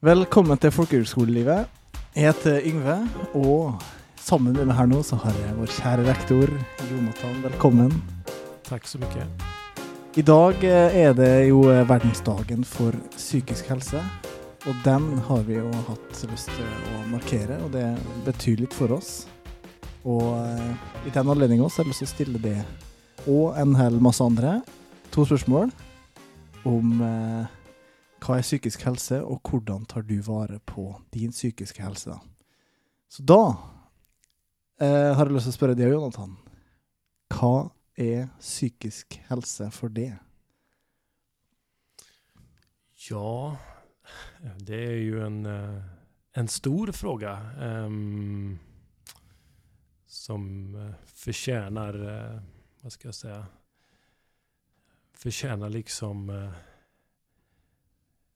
Velkommen til folkehøgskolelivet. Jeg heter Yngve, og sammen med meg her nå så har jeg vår kjære rektor Jonathan. Velkommen. Takk så mye. I dag eh, er det jo eh, verdensdagen for psykisk helse. Og den har vi jo hatt lyst til å markere, og det betyr litt for oss. Og eh, i den anledning også har jeg lyst til å stille det og en hel masse andre to spørsmål om eh, hva er psykisk helse, og hvordan tar du vare på din psykiske helse? Så da eh, har jeg lyst til å spørre deg, Jonathan. Hva er psykisk helse for det? Ja, det er jo en, eh, en stor fråga. um, som fortjener förtjänar, eh, vad ska säga, förtjänar liksom eh,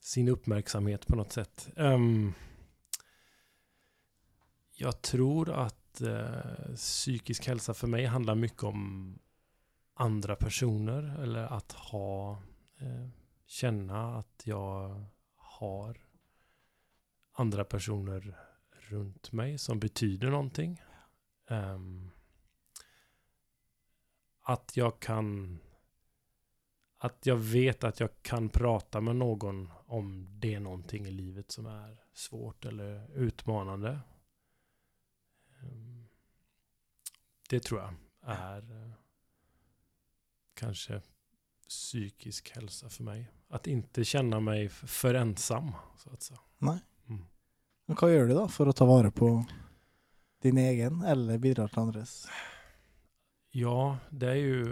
sin uppmärksamhet på något sätt. Um, jag tror att uh, psykisk hälsa för mig handlar mycket om andra personer eller att ha, uh, känna att jag har andra personer runt mig som betyder någonting. Um, att jag kan att jag vet att jag kan prata med någon om det är någonting i livet som är svårt eller utmanande. Ehm, Det tror jag är eh, kanske psykisk hälsa för mig. Att inte känna mig för ensam, så att säga. Nei. Mm. Men hva gjør du da for å ta vare på din egen, eller bidra til andres? Ja, det är ju...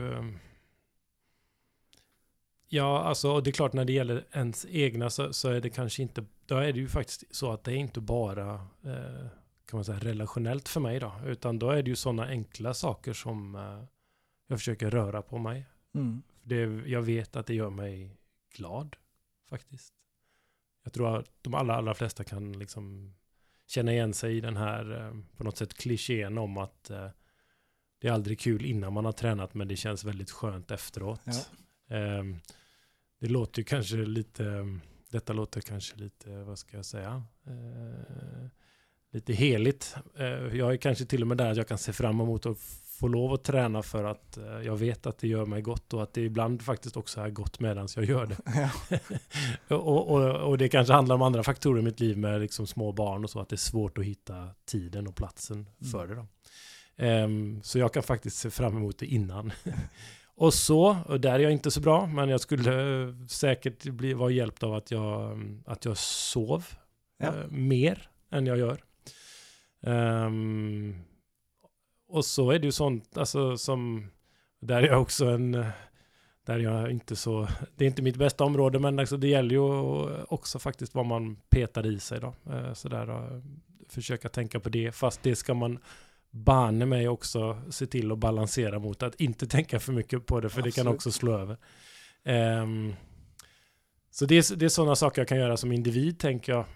ehm, Ja, alltså och det är klart när det gäller ens egna så, så är det kanske inte... Då är det ju faktiskt så att det är inte bara eh, kan man säga relationellt för mig då. Utan då är det ju sådana enkla saker som eh, jag försöker röra på mig. Mm. Det, jag vet att det gör mig glad faktiskt. Jag tror att de allra, allra flesta kan liksom känna igen sig i den här eh, på något sätt klichén om att eh, det är aldrig kul innan man har tränat men det känns väldigt skönt efteråt. Ja. Det låter ju kanske lite, detta låter kanske lite, vad ska jag säga, eh, lite heligt. Eh, jag är kanske till och med där att jag kan se fram emot att få lov att träna för att eh, jag vet att det gör mig gott och att det ibland faktiskt också är gott medan jag gör det. ja. och, och, och det kanske handlar om andra faktorer i mitt liv med liksom små barn och så, att det är svårt att hitta tiden och platsen för det. Då. Ehm, så jag kan faktiskt se fram emot det innan. och så, och där är jag inte så bra, men jag skulle sikkert säkert bli, vara hjälpt av att jag, mm, att jag sov Ja. uh, mer än jag gör. Um, och så är det ju sånt, alltså som, där är jag också en, eh, där är jag inte så, det är inte mitt bästa område, men alltså det gäller ju också faktiskt vad man petar i sig då. Uh, Så uh, eh, försöka tänka på det, fast det ska man banne mig också se till att balansera mot att inte tänka för mycket på det, för det kan også också slå över. Um, så det är, det är sådana saker jag kan göra som individ, tänker jag.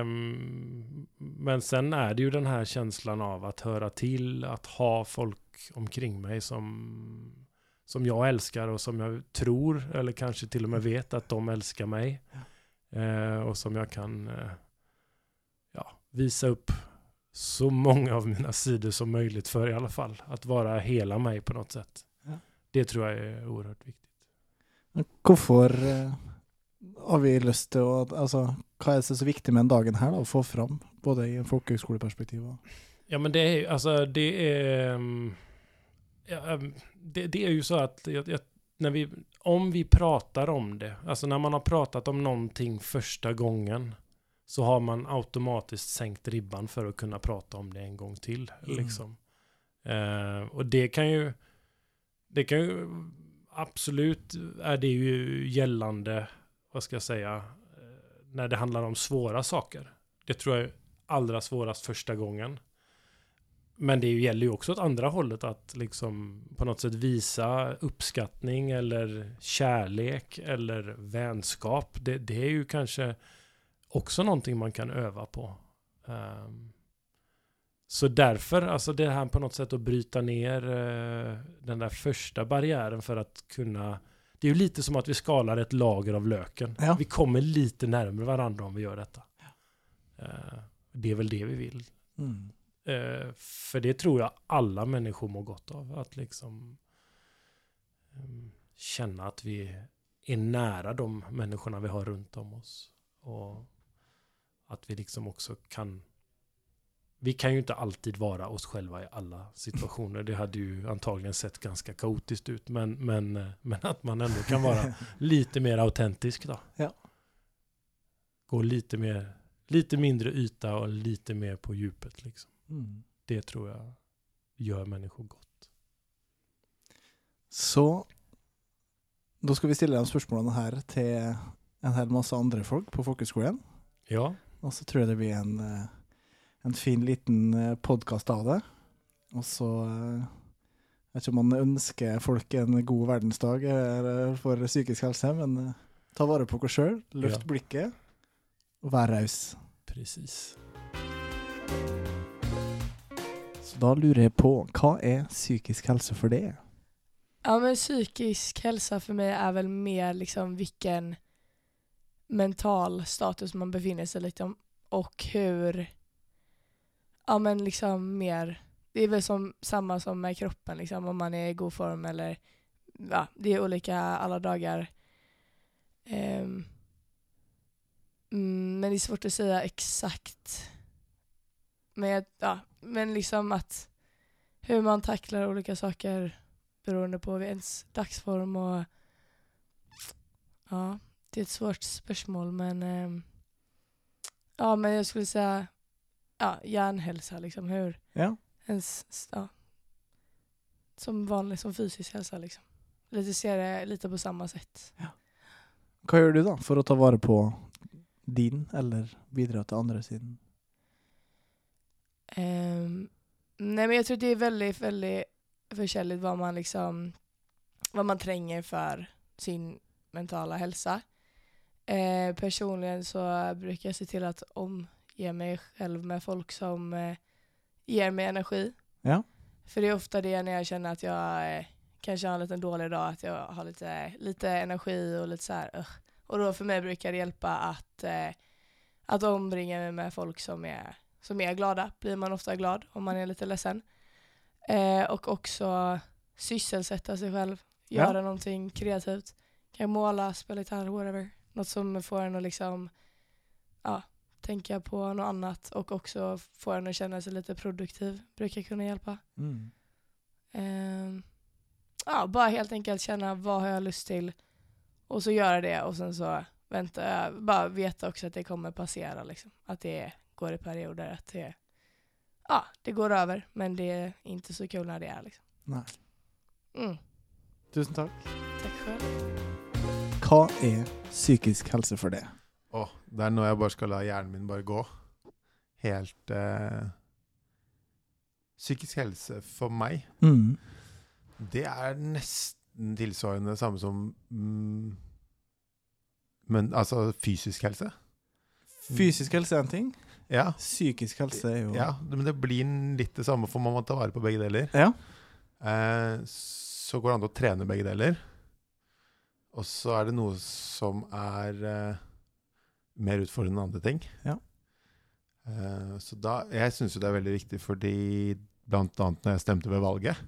Um, men sen är det ju den här känslan av att höra till, att ha folk omkring mig som, som jag älskar och som jag tror, eller kanske till och med vet att de älskar mig. Uh, och som jag kan uh, ja, visa upp så många av mina sidor som möjligt för i alla fall. Att vara hela mig på något sätt. Ja. Det tror jag är oerhört viktigt. Men Hvorfor eh, har vi lyst til å Altså, hva er det som er så viktig med den dagen her, da, å få fram? Både i en folkehøgskoleperspektiv og Ja men det är ju- alltså det är mm, ja, mm, det, det är ju så att jag, jag, när vi, om vi pratar om det, alltså när man har pratat om någonting första gången så har man automatiskt sänkt ribban för att kunna prata om det en gång till. Mm. Liksom. Eh, och det kan ju, det kan ju, absolut är det ju gällande, vad ska jag säga, eh, när det handlar om svåra saker. Det tror jag är allra svårast första gången. Men det gäller ju också åt andra hållet att liksom på något sätt visa uppskattning eller kärlek eller vänskap. Det, det är ju kanske också någonting man kan öva på. Um, så därför, alltså det här på något sätt att bryta ner uh, den där första barriären för att kunna det är ju lite som att vi skalar ett lager av löken. Ja. Vi kommer lite närmare varandra om vi gör detta. Eh, det är väl det vi vill. Mm. Uh, för det tror jag alla människor mår gott av. Att liksom um, känna att vi är nära de människorna vi har runt om oss. Och att vi liksom också kan vi kan ju inte alltid vara oss själva i alla situationer. Det hade ju antagligen sett ganska kaotiskt ut. Men, men, eh, men att man ändå kan vara lite mer autentisk då. Ja. Gå lite mer, lite mindre yta och lite mer på djupet liksom. Mm. Det tror jag gör människor gott. Så da skal vi stille de spørsmålene her til en hel masse andre folk på folkehøgskolen. Ja, Og så tror jeg det blir en, eh, en fin liten podkast av det. Og så eh, Jeg vet ikke om man ønsker folk en god verdensdag eh, for psykisk helse, men eh, ta vare på dere sjøl, løft Ja. blikket, og vær raus. precis. Så da lurer jeg på, hva er psykisk helse for deg? Ja men psykisk helse for meg er vel mer liksom vilken mental status man befinner sig liksom om och hur, ja men liksom mer, det är väl som samma som med kroppen liksom om man är i god form eller ja, det är olika alla dagar. Mm, men det är svårt att säga exakt. Men, ja, men liksom att hur man tacklar olika saker beroende på ens dagsform och ja, det är svårt spörsmål men ehm, ja, men jag skulle säga ja, hjärnhälsa liksom hur Ja. ens, ja, som vanlig, som fysisk hälsa liksom. Lite ser det lite på samma sätt. Hva gjør du da for å ta vare på din, eller bidra til andre sin? Um, nej men jag tror det är väldigt, väldigt forskjellig vad man liksom, vad man tränger för sin mentala hälsa. Eh, personligen så brukar jag se till att omge mig själv med folk som eh, ger mig energi. Ja. För det är ofta det när jag känner att jag eh, kanske har en liten dålig dag, att jag har lite, lite energi och lite så här. uh. Och då för mig brukar det hjälpa att, eh, att omringa mig med folk som är, som är glada. Blir man ofta glad om man är lite ledsen. Eh, och också sysselsätta sig själv, Ja. någonting kreativt. Kan måla, spela gitarr, whatever. Något som får en att liksom, ja, tänka på något annat och också får en att känna sig lite produktiv. Brukar kunna hjälpa. Mm. Ehm, ja, bara helt enkelt känna vad har jag lust till och så göra det och sen så vänta, bara veta också att det kommer passera liksom. Att det går i perioder, att det, ja, det går över men det är inte så kul när det är liksom. Nej. Mm, Tusen takk. tack själv. Hva er psykisk helse for det? Åh, det er nå jeg bare skal la hjernen min bare gå. Helt eh, Psykisk helse for meg, Mm. det er nesten tilsvarende det samme som mm, Men altså fysisk helse. Fysisk helse er en ting. Ja. Psykisk helse er jo ja, men det blir litt det samme, for man må ta vare på begge deler. Ja. Eh, så går det an å trene begge deler. Og så er det noe som er uh, mer utfordrende enn andre ting. Ja. Uh, så da Jeg syns jo det er veldig viktig fordi blant annet når jeg stemte ved valget,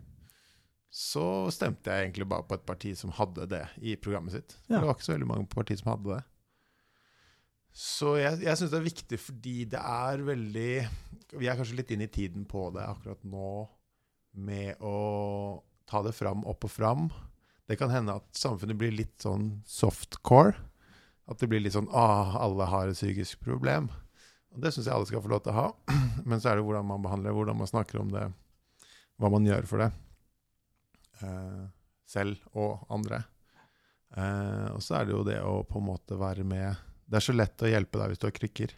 så stemte jeg egentlig bare på et parti som hadde det i programmet sitt. For Ja. Det var ikke så veldig mange partier som hadde det. Så jeg, jeg syns det er viktig fordi det er veldig Vi er kanskje litt inn i tiden på det akkurat nå, med å ta det fram, opp og fram. Det kan hende at samfunnet blir litt sånn softcore. At det blir litt sånn ah, alle har et psykisk problem. Og det syns jeg alle skal få lov til å ha. Men så er det hvordan man behandler hvordan man snakker om det, hva man gjør for det. Eh, selv og andre. Eh, og så er det jo det å på en måte være med Det er så lett å hjelpe deg hvis du har krykker.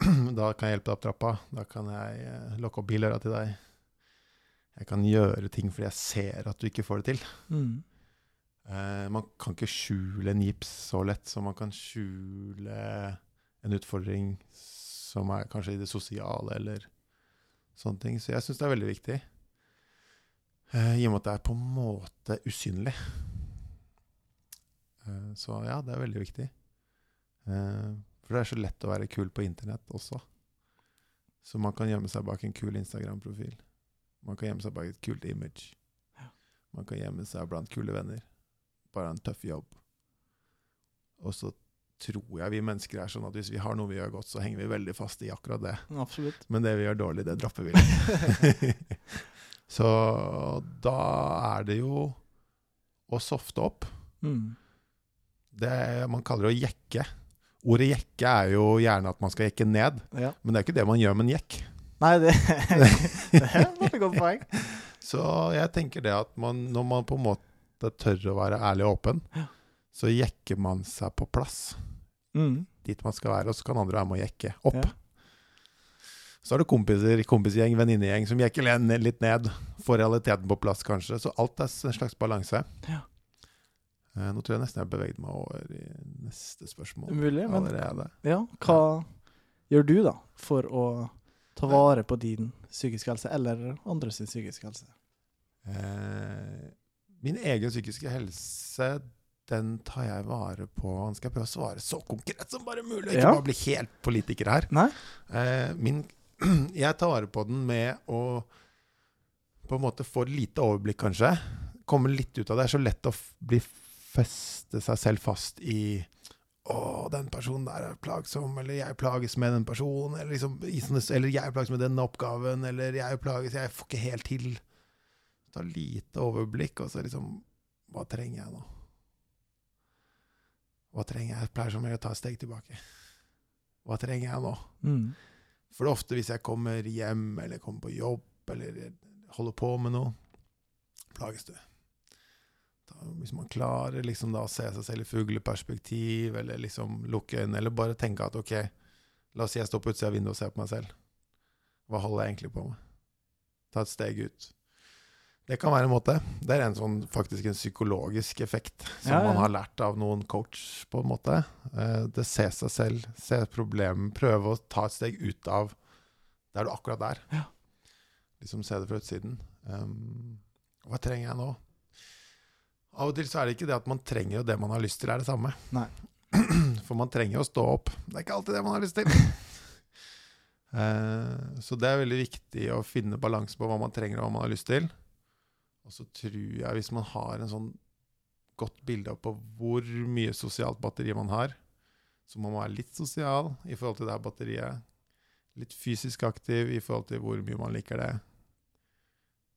da kan jeg hjelpe deg opp trappa. Da kan jeg eh, lokke opp bildøra til deg. Jeg kan gjøre ting fordi jeg ser at du ikke får det til. Mm. Eh, man kan ikke skjule en gips så lett som man kan skjule en utfordring som er kanskje i det sosiale eller sånne ting. Så jeg syns det er veldig viktig. Eh, I og med at det er på en måte usynlig. Eh, så ja, det er veldig viktig. Eh, For det er så lett å være kul på internett også. Så man kan gjemme seg bak en kul Instagram-profil. Man kan gjemme seg bak et kult image. Man kan gjemme seg blant kule venner. Bare en tøff jobb. Og så tror jeg vi mennesker er sånn at hvis vi har noe vi gjør godt, så henger vi veldig fast i akkurat det. Absolutt. Men det vi gjør dårlig, det dropper vi så da er det jo å softe opp. Mm. Det man kaller det å jekke. Ordet jekke er jo gjerne at man skal jekke ned, Ja. men det er ikke det man gjør med en jekk. Nei, det, det er et godt poeng. Så jeg tenker det at man, når man på en måte tør å være ærlig og åpen, Ja. så jekker man seg på plass Mm. dit man skal være, og så kan andre være med å jekke opp. Ja. Så er det kompiser, kompisgjeng, venninnegjeng som jekker litt ned. Får realiteten på plass, kanskje. Så alt er en slags balanse. Ja. Eh, Nå tror jeg nesten jeg beveget meg over i neste spørsmål Mulig, men allerede. ja, hva gjør du da for å ta vare på din psykiske helse, eller andre sin psykiske helse? Eh, min egen psykiske helse, den tar jeg vare på. Nå skal jeg prøve å svare så konkret som bare mulig, ikke Ja. bare bli helt politiker her. Eh, min, jeg tar vare på den med å på en måte få lite overblikk, kanskje. Komme litt ut av det. Det er så lett å bli feste seg selv fast i å, den personen der er plagsom, eller jeg plages med den personen, eller, liksom, eller jeg plages med den oppgaven, eller jeg plages, jeg får ikke helt til. Ta lite overblikk, og så liksom Hva trenger jeg nå? Hva trenger jeg? Jeg pleier som regel å ta et steg tilbake. Hva trenger jeg nå? Mm. For ofte hvis jeg kommer hjem, eller kommer på jobb, eller holder på med noe, plages du. Hvis man klarer liksom da å se seg selv i fugleperspektiv, eller liksom lukke øynene, eller bare tenke at ok, la oss si jeg står på utsida av vinduet og ser på meg selv. Hva holder jeg egentlig på med? Ta et steg ut. Det kan være en måte. Det er en sånn, faktisk en psykologisk effekt som Ja, ja. man har lært av noen coach, på en måte. Eh, det se seg selv, se problemet, prøve å ta et steg ut av der du akkurat er. Ja. Liksom se det fra utsiden. Um, hva trenger jeg nå? Av og til så er det ikke det at man trenger, og det man har lyst til, er det samme. Nei. For man trenger å stå opp. Det er ikke alltid det man har lyst til. Eh, så det er veldig viktig å finne balanse på hva man trenger og hva man har lyst til. Og så tror jeg, hvis man har en sånn godt bilde på hvor mye sosialt batteri man har, så må man være litt sosial i forhold til det her batteriet. Litt fysisk aktiv i forhold til hvor mye man liker det.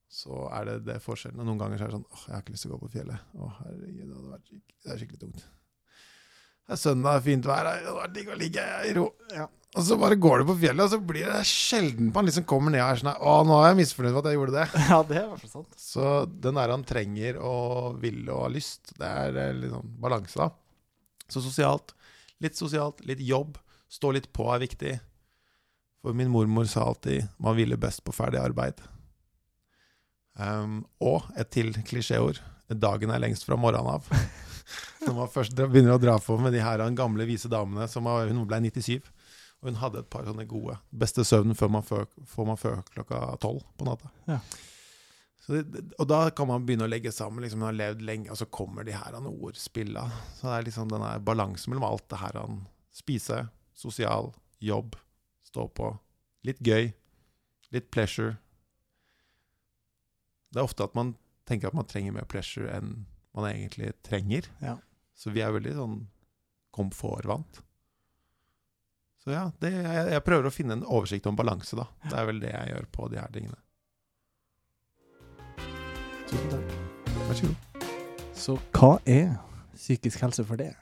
Så er det det forskjellen. Og noen ganger så er det sånn åh, jeg har ikke lyst til å gå på fjellet. Å, herregud, det hadde vært skikkelig, det er skikkelig tungt. Det er søndag, fint vær, det hadde vært digg å ligge i ro. Ja. Og så bare går du på fjellet, og så blir det sjelden man liksom kommer ned sånn her, Å, nå er jeg misfornøyd med at jeg gjorde det. Ja, det er i sant. Så den der han trenger og vil og har lyst, det er eh, litt sånn balanse, da. Så sosialt. Litt sosialt, litt jobb. Stå litt på er viktig. For min mormor sa alltid 'man hviler best på ferdig arbeid'. Um, og et til klisjéord. Dagen er lengst fra morgenen av. Når man først begynner å dra på med de her gamle, vise damene som Hun ble 97, og hun hadde et par sånne gode. Beste søvn før man før, får man før klokka tolv på natta. Ja. Det- og da kan man begynne å legge sammen. liksom Hun har levd lenge, og så kommer de her han ordspilla. Så det er liksom den balansen mellom alt det her han Spise, sosial, jobb, stå på. Litt gøy. Litt pleasure. Det er ofte at man tenker at man trenger mer pleasure enn man egentlig trenger. Ja. Så vi er veldig sånn komfortvant. Så ja, det, jeg, jeg prøver å finne en oversikt om balanse, da. Det er vel det jeg gjør på de her tingene. Tusen takk. Vær så god. Så hva er psykisk helse for det?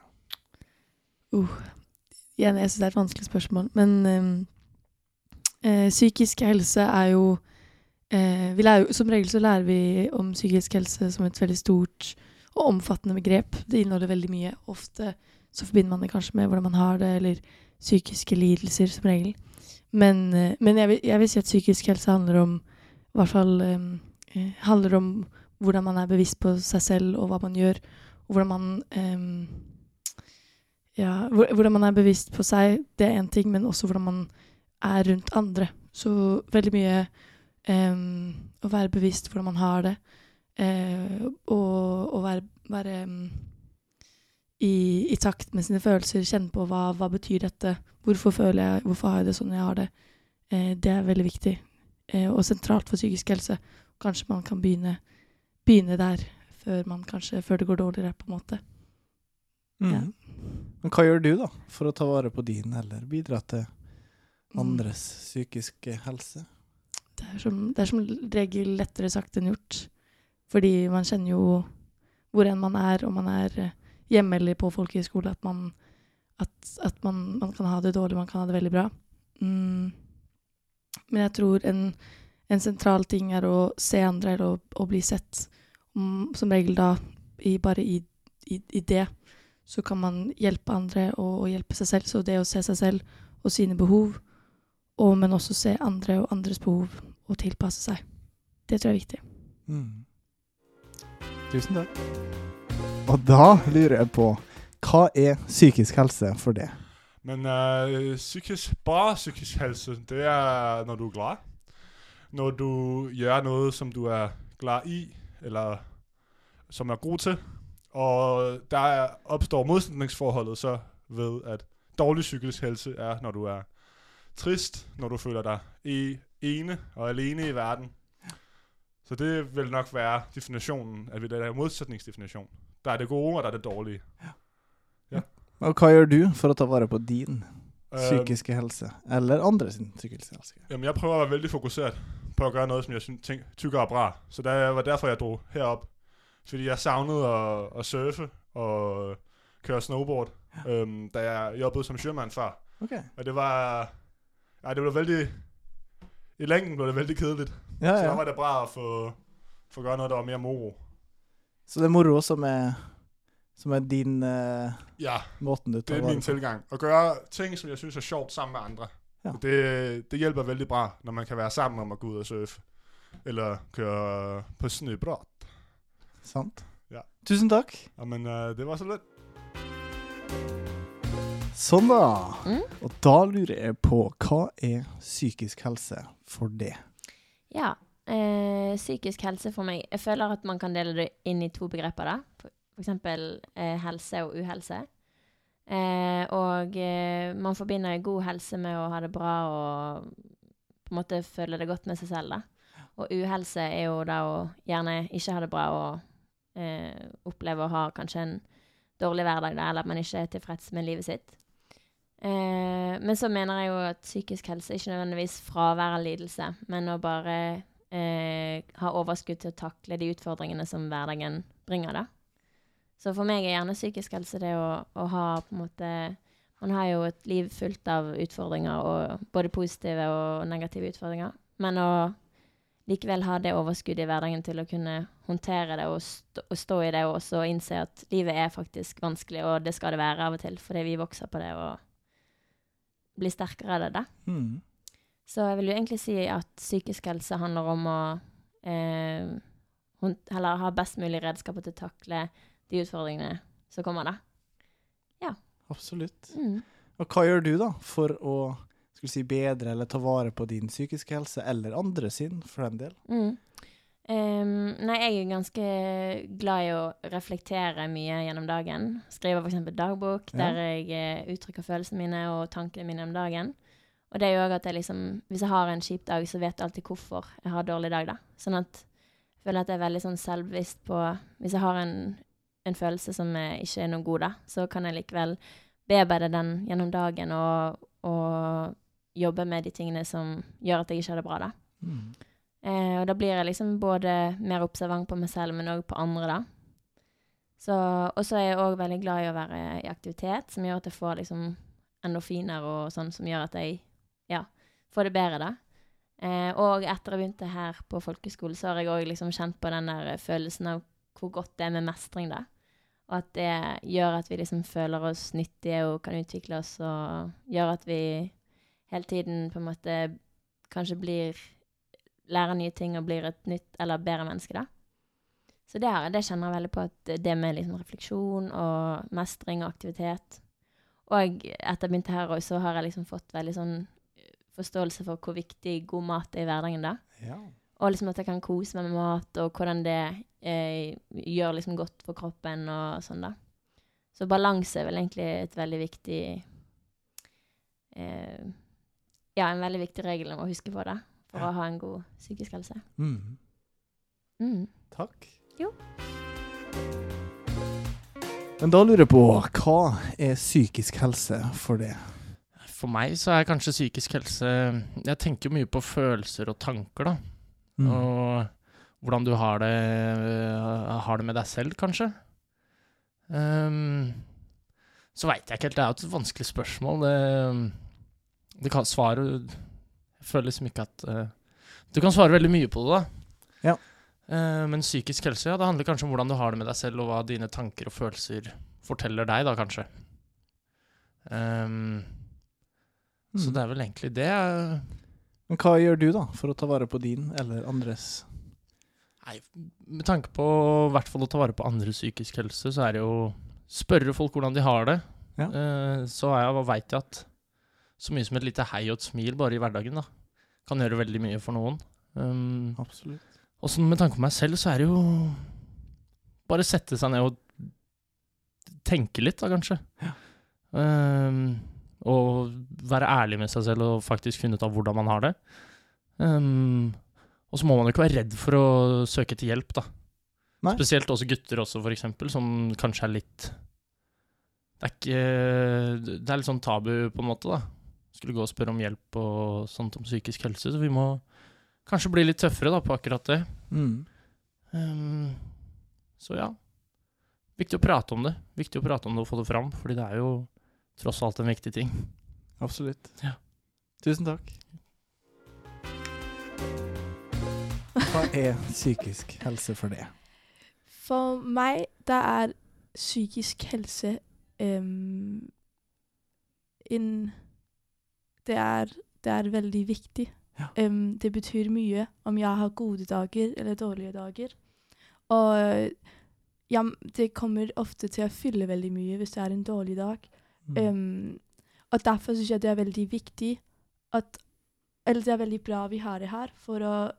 Igjen, jeg syns det er et vanskelig spørsmål, men eh, psykisk helse er jo øh, vi lærer, Som regel så lærer vi om psykisk helse som et veldig stort og omfattende begrep. Det inneholder veldig mye. Ofte så forbinder man det kanskje med hvordan man har det, eller psykiske lidelser, som regel. Men, eh, men jeg, vil, jeg vil si at psykisk helse handler om i hvert fall eh, handler om hvordan man er bevisst på seg selv og hva man gjør, og hvordan man ehm, ja, hvordan man er bevisst på seg, det er én ting, men også hvordan man er rundt andre. Så veldig mye em, å være bevisst hvordan man har det, eh, og å være, være i, i takt med sine følelser, kjenne på hva, hva betyr dette, hvorfor føler jeg, hvorfor har jeg det sånn jeg har det. Eh, det er veldig viktig eh, og sentralt for psykisk helse. Kanskje man kan begynne, begynne der før, man kanskje, før det går dårligere, på en måte. Mm. Ja. Men hva gjør du da for å ta vare på din, eller bidra til Mm. andres psykiske helse? Det er, som, det er som regel lettere sagt enn gjort. Fordi man kjenner jo hvor enn man er, om man er eh, hjemme eller på folkehøyskole, at, man, at, at man, man kan ha det dårlig, man kan ha det veldig bra. Mm. Men jeg tror en, en sentral ting er å se andre eller å, å bli sett. Om, som regel da i, bare i, i, i det så kan man hjelpe andre og, og hjelpe seg selv. Så det å se seg selv og sine behov, og, men også se andre og andres behov og tilpasse seg. Det tror jeg er viktig. Mm. Tusen takk. Og da lurer jeg på hva er psykisk helse for det? Men uh, psykisk, bra psykisk helse, det er når du er glad. Når du gjør noe som du er glad i, eller som er god til. Og der oppstår motsetningsforholdet så ved at dårlig psykisk helse er når du er trist, når du føler deg i, ene og alene i verden. Så det vil nok være definisjonen, at det er motsetningsdefinisjon. Der er det gode, og der er det dårlige. Og hva gjør du for å ta vare på din Øh, psykiske helse, eller andre sin psykiske helse? Jamen, jeg prøver å være veldig fokusert på å gjøre noe som jeg tykker er bra. Så det var derfor jeg dro herop. Fordi jeg savnet å, å surfe og køre snowboard, øhm, da jeg jobbet som sjømann før. Okay. Og det var Ja, det ble veldig I lengden ble det veldig kjedelig. Ja, Så da var det bra å få, få gjøre noe der var mer moro. Så det er moro som er, som er din uh, Ja, måten du det er min tilgang. Å gjøre ting som jeg syns er sjovt sammen med andre. Ja. Det, det hjelper veldig bra når man kan være sammen om å gå ut og surfe. Eller kjøre på snøbrett. Sant? Ja. Tusen takk. Ja, men uh, det var så lett. Sånn, da. Mm. Og da lurer jeg på hva er psykisk helse for det? Ja. Eh, psykisk helse for meg Jeg føler at man kan dele det inn i to begreper. da. Eksempel eh, helse og uhelse. Eh, og eh, man forbinder god helse med å ha det bra og på en måte føle det godt med seg selv. da. Og uhelse er jo da å gjerne ikke ha det bra og eh, oppleve å ha kanskje en dårlig hverdag, da, eller at man ikke er tilfreds med livet sitt. Eh, men så mener jeg jo at psykisk helse ikke nødvendigvis fravær av lidelse, men å bare eh, ha overskudd til å takle de utfordringene som hverdagen bringer, da. Så for meg er gjerne psykisk helse det å, å ha på en måte Man har jo et liv fullt av utfordringer, og både positive og negative utfordringer. Men å likevel ha det overskuddet i hverdagen til å kunne håndtere det og, stå, og stå i det, og også innse at livet er faktisk vanskelig, og det skal det være av og til, fordi vi vokser på det og blir sterkere av det. da. Mm. Så jeg vil jo egentlig si at psykisk helse handler om å eh, ha best mulig redskaper til å takle de utfordringene som kommer, da. Ja. Absolutt. Mm. Og hva gjør du, da, for å skulle si, bedre eller ta vare på din psykiske helse, eller andre sin, for den del? Mm. Um, nei, jeg er ganske glad i å reflektere mye gjennom dagen. Skriver f.eks. dagbok, Ja. der jeg eh, uttrykker følelsene mine og tankene mine om dagen. Og det gjør at jeg liksom Hvis jeg har en kjip dag, så vet jeg alltid hvorfor jeg har en dårlig dag, da. Sånn at jeg føler at jeg er veldig sånn selvbevisst på Hvis jeg har en, en følelse som ikke er noe god, da, så kan jeg likevel bearbeide den gjennom dagen og, og jobbe med de tingene som gjør at jeg ikke har det bra, da. Mm. Eh, og da blir jeg liksom både mer observant på meg selv, men òg på andre, da. Så, og så er jeg òg veldig glad i å være i aktivitet, som gjør at jeg får liksom endorfiner og sånn, som gjør at jeg får det bedre, da. Eh, og etter jeg begynte her på folkeskole, så har jeg òg liksom kjent på den der følelsen av hvor godt det er med mestring, da. Og at det gjør at vi liksom føler oss nyttige og kan utvikle oss, og gjør at vi hele tiden på en måte kanskje blir lærer nye ting og blir et nytt eller bedre menneske, da. Så det, her, det kjenner jeg veldig på, at det med liksom refleksjon og mestring og aktivitet Og etter jeg begynte her òg, så har jeg liksom fått veldig sånn forståelse for hvor viktig god mat er i hverdagen, da. Ja. Og liksom at jeg kan kose meg med mat, og hvordan det eh, gjør liksom godt for kroppen og sånn, da. Så balanse er vel egentlig et veldig viktig eh, Ja, en veldig viktig regel om å huske på det for Ja. å ha en god psykisk helse. Mm. Mm. Takk. Jo. Men da lurer jeg på, hva er psykisk helse for det? For meg så er kanskje psykisk helse Jeg tenker jo mye på følelser og tanker, da. Mm. Og hvordan du har det, har det med deg selv, kanskje. Um, så veit jeg ikke helt. Det er jo et vanskelig spørsmål. Det, det kan svare Jeg føler liksom ikke at uh, Du kan svare veldig mye på det, da. Ja. Uh, men psykisk helse, ja, det handler kanskje om hvordan du har det med deg selv, og hva dine tanker og følelser forteller deg, da, kanskje. Så Mm. det er vel egentlig det. Men hva gjør du da, for å ta vare på din eller andres? Nei, med tanke på i hvert fall å ta vare på andres psykisk helse, så er det jo spørre folk hvordan de har det. Ja. Uh, så er jeg, veit jeg at så mye som et lite hei og et smil bare i hverdagen da, kan gjøre veldig mye for noen. Um, Absolutt. og så med tanke på meg selv, så er det jo bare sette seg ned og tenke litt, da, kanskje. Ja. Um, og være ærlig med seg selv og faktisk finne ut av hvordan man har det. Um, og så må man jo ikke være redd for å søke til hjelp, da. Nei. Spesielt også gutter også, for eksempel, som kanskje er litt Det er ikke Det er litt sånn tabu, på en måte, da. Skulle gå og spørre om hjelp og sånt om psykisk helse, så vi må kanskje bli litt tøffere da på akkurat det. Mm. Um, så ja. Viktig å prate om det. Viktig å prate om det og få det fram, fordi det er jo tross alt en viktig ting. Absolutt. Ja. Tusen takk. Hva er psykisk helse for det? For meg, da er psykisk helse um, en det er, det er veldig viktig. Ja. Um, det betyr mye om jeg har gode dager eller dårlige dager. Og ja, det kommer ofte til å fylle veldig mye hvis det er en dårlig dag. Mm. Um, og derfor syns jeg det er veldig viktig at Eller det er veldig bra vi har det her, for å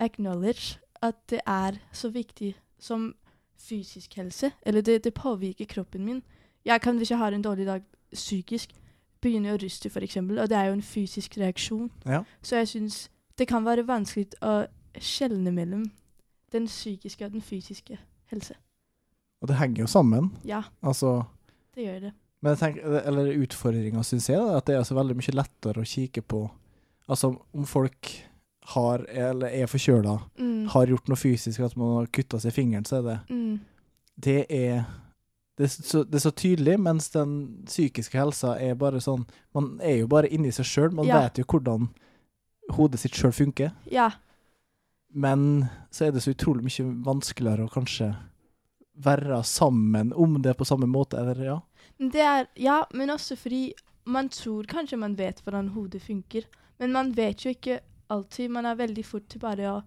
acknowledge at det er så viktig som fysisk helse. Eller det, det påvirker kroppen min. Jeg kan, hvis jeg har en dårlig dag psykisk, begynne å ryste, f.eks., og det er jo en fysisk reaksjon. Ja. Så jeg syns det kan være vanskelig å skjelne mellom den psykiske og den fysiske helse. Og det henger jo sammen. Ja, Altså, det gjør det. Men tenk, tenker, eller utfordringa, syns jeg, er at det er så veldig mye lettere å kikke på Altså, om folk har, eller er forkjøla, Mm. har gjort noe fysisk, at man har kutta seg i fingeren, så er det Mm. det er det er, så, det er så tydelig, mens den psykiske helsa er bare sånn Man er jo bare inni seg sjøl. Man Ja. vet jo hvordan hodet sitt sjøl funker. Ja. Men så er det så utrolig mye vanskeligere å kanskje være sammen om det på samme måte, eller ja. Det er, ja, men også fordi man tror kanskje man vet hvordan hodet funker, men man vet jo ikke alltid. Man er veldig fort til bare å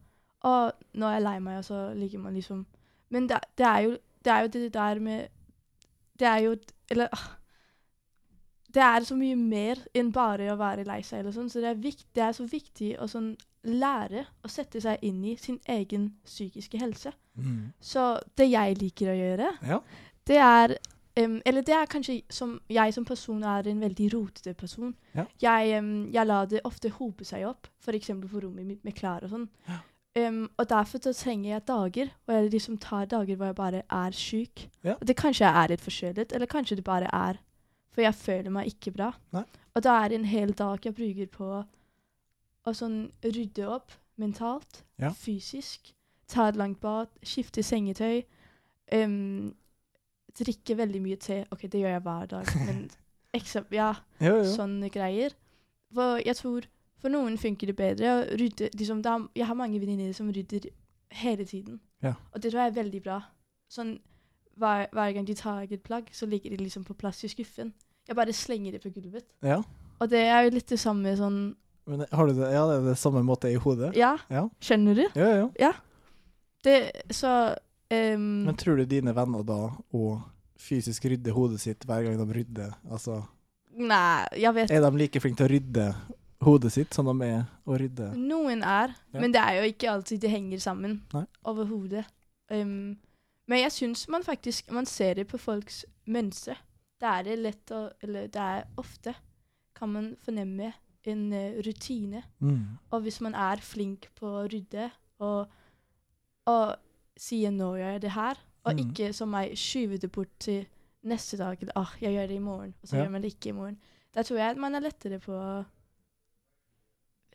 Å, nå er jeg lei meg, og så ligger man liksom Men det, det, er, jo, det er jo det der med Det er jo Eller ah, Det er så mye mer enn bare å være lei seg, eller sånn, så det er, vikt, det er så viktig å sånn lære å sette seg inn i sin egen psykiske helse. Så det jeg liker å gjøre, Ja. det er em, Eller det er kanskje som jeg som person er en veldig rotete person. Ja. Jeg, um, jeg lar det ofte hope seg opp, f.eks. på rommet mitt med klær og sånn. Ja. Um, og derfor så trenger jeg dager og jeg liksom tar dager hvor jeg bare er syk. Ja. Og det kanskje jeg er litt forkjølet, eller kanskje det bare er for jeg føler meg ikke bra. Nei. Og da er det en hel dag jeg bruker på å sånn rydde opp mentalt, fysisk. Ta et langt bad, skifte sengetøy. em, drikke veldig mye te. OK, det gjør jeg hver dag, men eksempel, ja, Jo, jo. sånne greier. For jeg tror for noen funker det bedre å rydde liksom, er, Jeg har mange venninner som rydder hele tiden. Ja. Og det tror jeg er veldig bra. Sånn hver, hver gang de tar et plagg, så ligger de liksom på plass i skuffen. Jeg bare slenger det på gulvet. Ja. Og det er jo litt det samme sånn Men har du det, ja, det er det samme måte i hodet? Ja, Ja. skjønner du? Ja, ja, Det, så em, Men tror du dine venner da og fysisk rydder hodet sitt hver gang de rydder? Altså, Nei, jeg vet er de like flinke til å rydde hodet sitt som de er å rydde Noen er, Ja. men det er jo ikke alltid det henger sammen overhodet. Um, men jeg syns man faktisk Man ser det på folks mønstre. Det er det lett å Eller det er ofte kan man fornemme en uh, rutine. Mm. Og hvis man er flink på å rydde og, og sier gjør jeg det her', og Mm. ikke som meg skyver det bort til neste dag, eller 'ah, jeg gjør det i morgen', og så Ja. gjør man det ikke i morgen, da tror jeg at man er lettere på å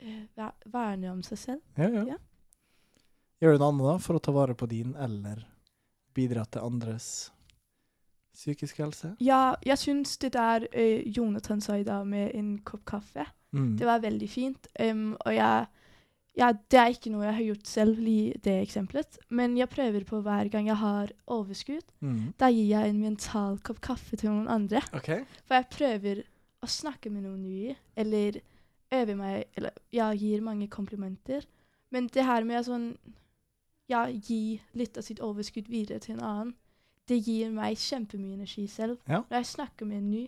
uh, verne om seg selv. Ja, ja. Ja. Gjør du noe annet da, for å ta vare på din, eller bidra til andres psykisk helse? Ja, jeg syns det der uh, Jonathan sa i dag med en kopp kaffe, Mm. det var veldig fint. Um, og jeg ja, det er ikke noe jeg har gjort selv i det eksempelet, men jeg prøver på hver gang jeg har overskudd. Mm. Da gir jeg en mental kopp kaffe til noen andre. Okay. For jeg prøver å snakke med noen nye, eller øve meg Eller jeg gir mange komplimenter. Men det her med å sånn Ja, gi litt av sitt overskudd videre til en annen, det gir meg kjempemye energi selv. Ja. Når jeg snakker med en ny,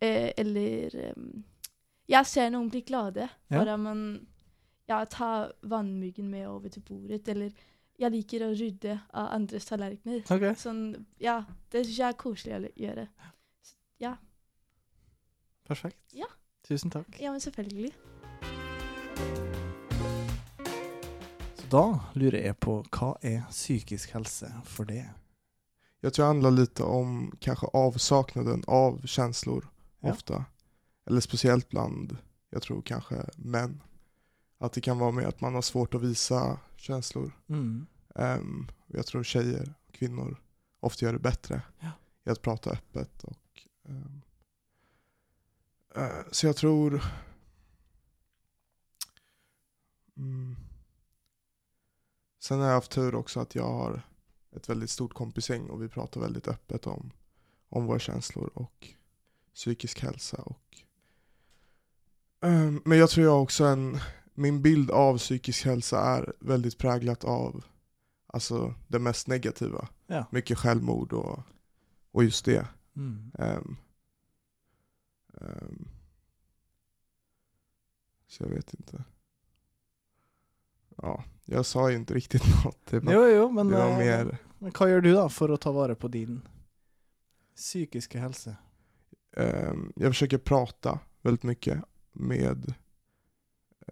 eh, eller um, Jeg ser noen bli glade Ja. at man ja, ta vannmuggen med over til bordet, eller jeg liker å rydde av andres tallerkener. Okay. Sånn, ja, det syns jeg er koselig å gjøre. Så, ja. Perfekt. Ja. Tusen takk. ja, men selvfølgelig. Så da lurer jeg på hva er psykisk helse for det? Jeg tror det handler litt om kanskje avsaknaden av känslor Ja. Eller spesielt bland, jeg tror kanskje män. Att det kan vara med att man har svårt att visa känslor. Mm. Um, jag tror tjejer och kvinnor ofta gör det bättre Ja. i att prata öppet. Och, um, uh, så jag tror... Mm, sen har jag haft tur också att jag har ett väldigt stort kompisgäng och vi pratar väldigt öppet om, om våra känslor och psykisk hälsa. Och, um, men jag tror jag också en, min bild av psykisk hälsa är väldigt präglat av alltså det mest negativa. Ja. Mycket självmord och, och just det. Mm. Um, um, så jag vet inte. Ja, jag sa ju inte riktigt något. Det var, Jo, jo, men, det var eh, mer, men hva gjør du då for å ta vare på din psykiske hälsa? Um, jag försöker prata väldigt mycket med,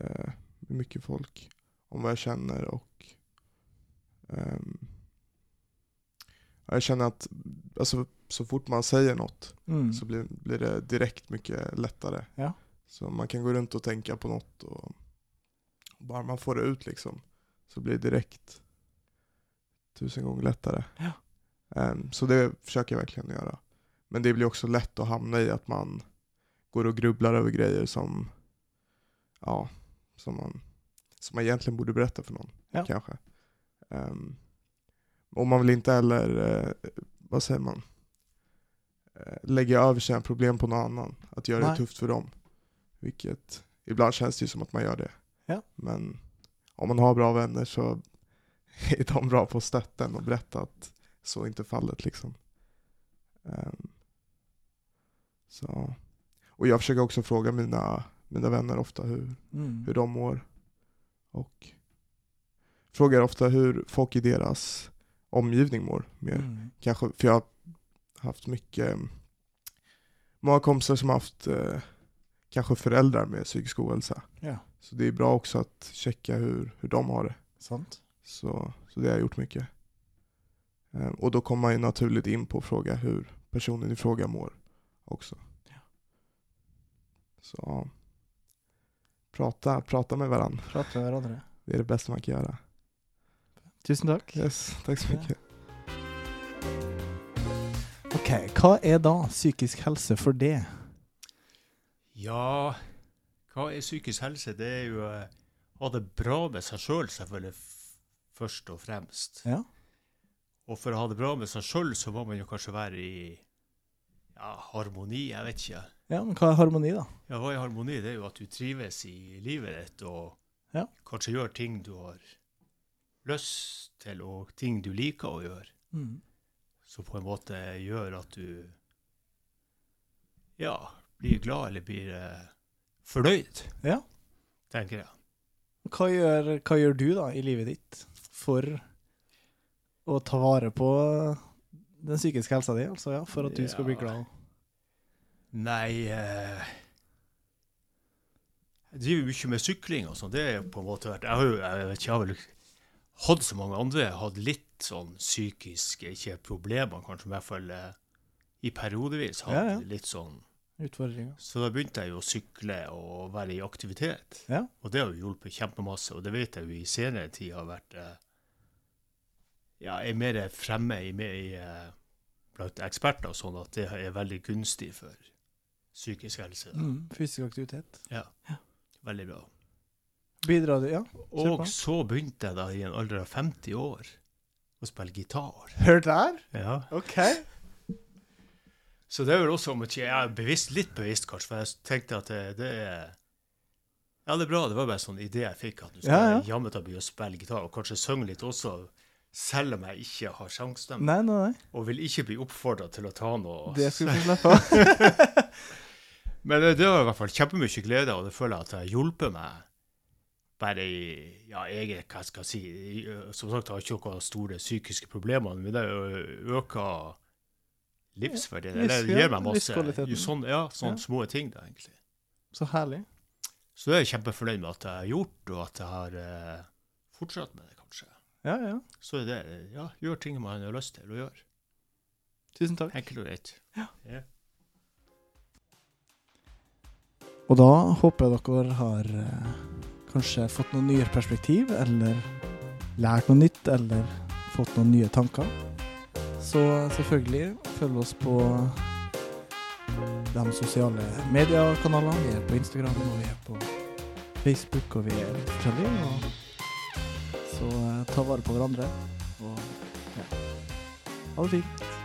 eh, mycket folk om vad jag känner och eh, ja, jag känner att alltså, så fort man säger något Mm. så blir, blir det direkt mycket lättare. Ja. Så man kan gå runt och tänka på något och bara man får det ut liksom så blir det direkt tusen gånger lättare. Ja. Um, så det försöker jag verkligen göra. Men det blir också lätt att hamna i att man går och grubblar över grejer som, ja, som man, som man egentligen borde berätta för någon. Ja. Kanske. Um, och man vill inte heller, eh, vad säger man, eh, lägga över sina problem på någon annan. Att göra Nej. det tufft för dem. Vilket, ibland känns det ju som att man gör det. Ja. Men om man har bra vänner så är de bra på att stötta en och berätta att så är inte fallet liksom. Um, så. Och jag försöker också fråga mina, mina vänner ofta hur, Mm. hur de mår. Och frågar ofta hur folk i deras omgivning mår mer. Mm. Kanske, för jag har haft mycket, många kompisar som har haft eh, kanske föräldrar med psykisk ohälsa. Ja, Så det är bra också att checka hur, hur de har det. sant. Så, så det har jag gjort mycket. Eh, och då kommer man ju naturligt in på att fråga hur personen i fråga mår också. Så ja. Prata, prata med varandra. Prate med hverandre. Det är det bästa man kan göra. Tusen takk. Yes, takk så mye. Ok, hva er da psykisk helse for det? Ja, hva er psykisk helse? Det er jo eh, å ha det bra med seg sjøl, selv, selvfølgelig, først og fremst. Ja. Og for å ha det bra med seg sjøl, så må man jo kanskje være i ja, harmoni, jeg vet ikke. Ja, men hva er harmoni, da? Ja, hva er harmoni? Det er jo at du trives i livet ditt, og Ja. kanskje gjør ting du har lyst til, og ting du liker å gjøre. Mm. Som på en måte gjør at du ja, blir glad eller blir eh, fornøyd, Ja. tenker jeg. Hva gjør, hva gjør du da i livet ditt for å ta vare på den psykiske helsa di, altså, ja, for at du skal bli glad. Nei eh, Jeg driver mye med sykling og sånn. Det er på en måte vært Jeg har jo jeg vet ikke, jeg har vel hatt så mange andre. Har hatt litt sånn psykiske Ikke problemer, kanskje, i hvert fall eh, i periodevis hatt Ja, ja. litt sånn Utfordringer. Så da begynte jeg jo å sykle og være i aktivitet. Ja. Og det har jo hjulpet kjempemasse, og det vet jeg jo i senere tid har vært eh, Ja, er mer fremme i, i, eh, blant eksperter sånn at det er veldig gunstig for psykisk helse. Mm, fysisk aktivitet. Ja. Veldig bra. Bidrar du, ja. Og så begynte jeg da i en alder av 50 år å spille gitar. Hør der! Ja. OK. Så det er vel også om at jeg er bevisst, litt bevisst kanskje, for jeg tenkte at det, det er Ja, det er bra. Det var bare en sånn idé jeg fikk, at du skal Ja, ja. jammen ta begynne å spille gitar, og kanskje synge litt også, selv om jeg ikke har sangstemme. Nei, nei, nei. Og vil ikke bli oppfordra til å ta noe Det skulle du slippe. Men det, var i hvert fall kjempemye glede, og det føler jeg at det har hjulpet meg bare i ja, eget, hva skal jeg si Som sagt, jeg har ikke noen store psykiske problemer, men det øker livsverdien. Livs- Eller det gir meg masse sånn, Ja, sånne Ja. små ting, da, egentlig. Så herlig. Så det er jeg kjempefornøyd med at jeg har gjort, og at jeg har eh, fortsatt med det, kanskje. Ja, ja. Så er det Ja, gjør ting man har lyst til å gjøre. Tusen takk. Enkelt og greit. Ja. Ja. Og da håper jeg dere har eh, kanskje fått noen nye perspektiv, eller lært noe nytt, eller fått noen nye tanker. Så selvfølgelig, følg oss på de sosiale mediekanalene. Vi er på Instagram, og vi er på Facebook, og vi er litt forskjellige. Så eh, ta vare på hverandre. Og ja. Ha det fint.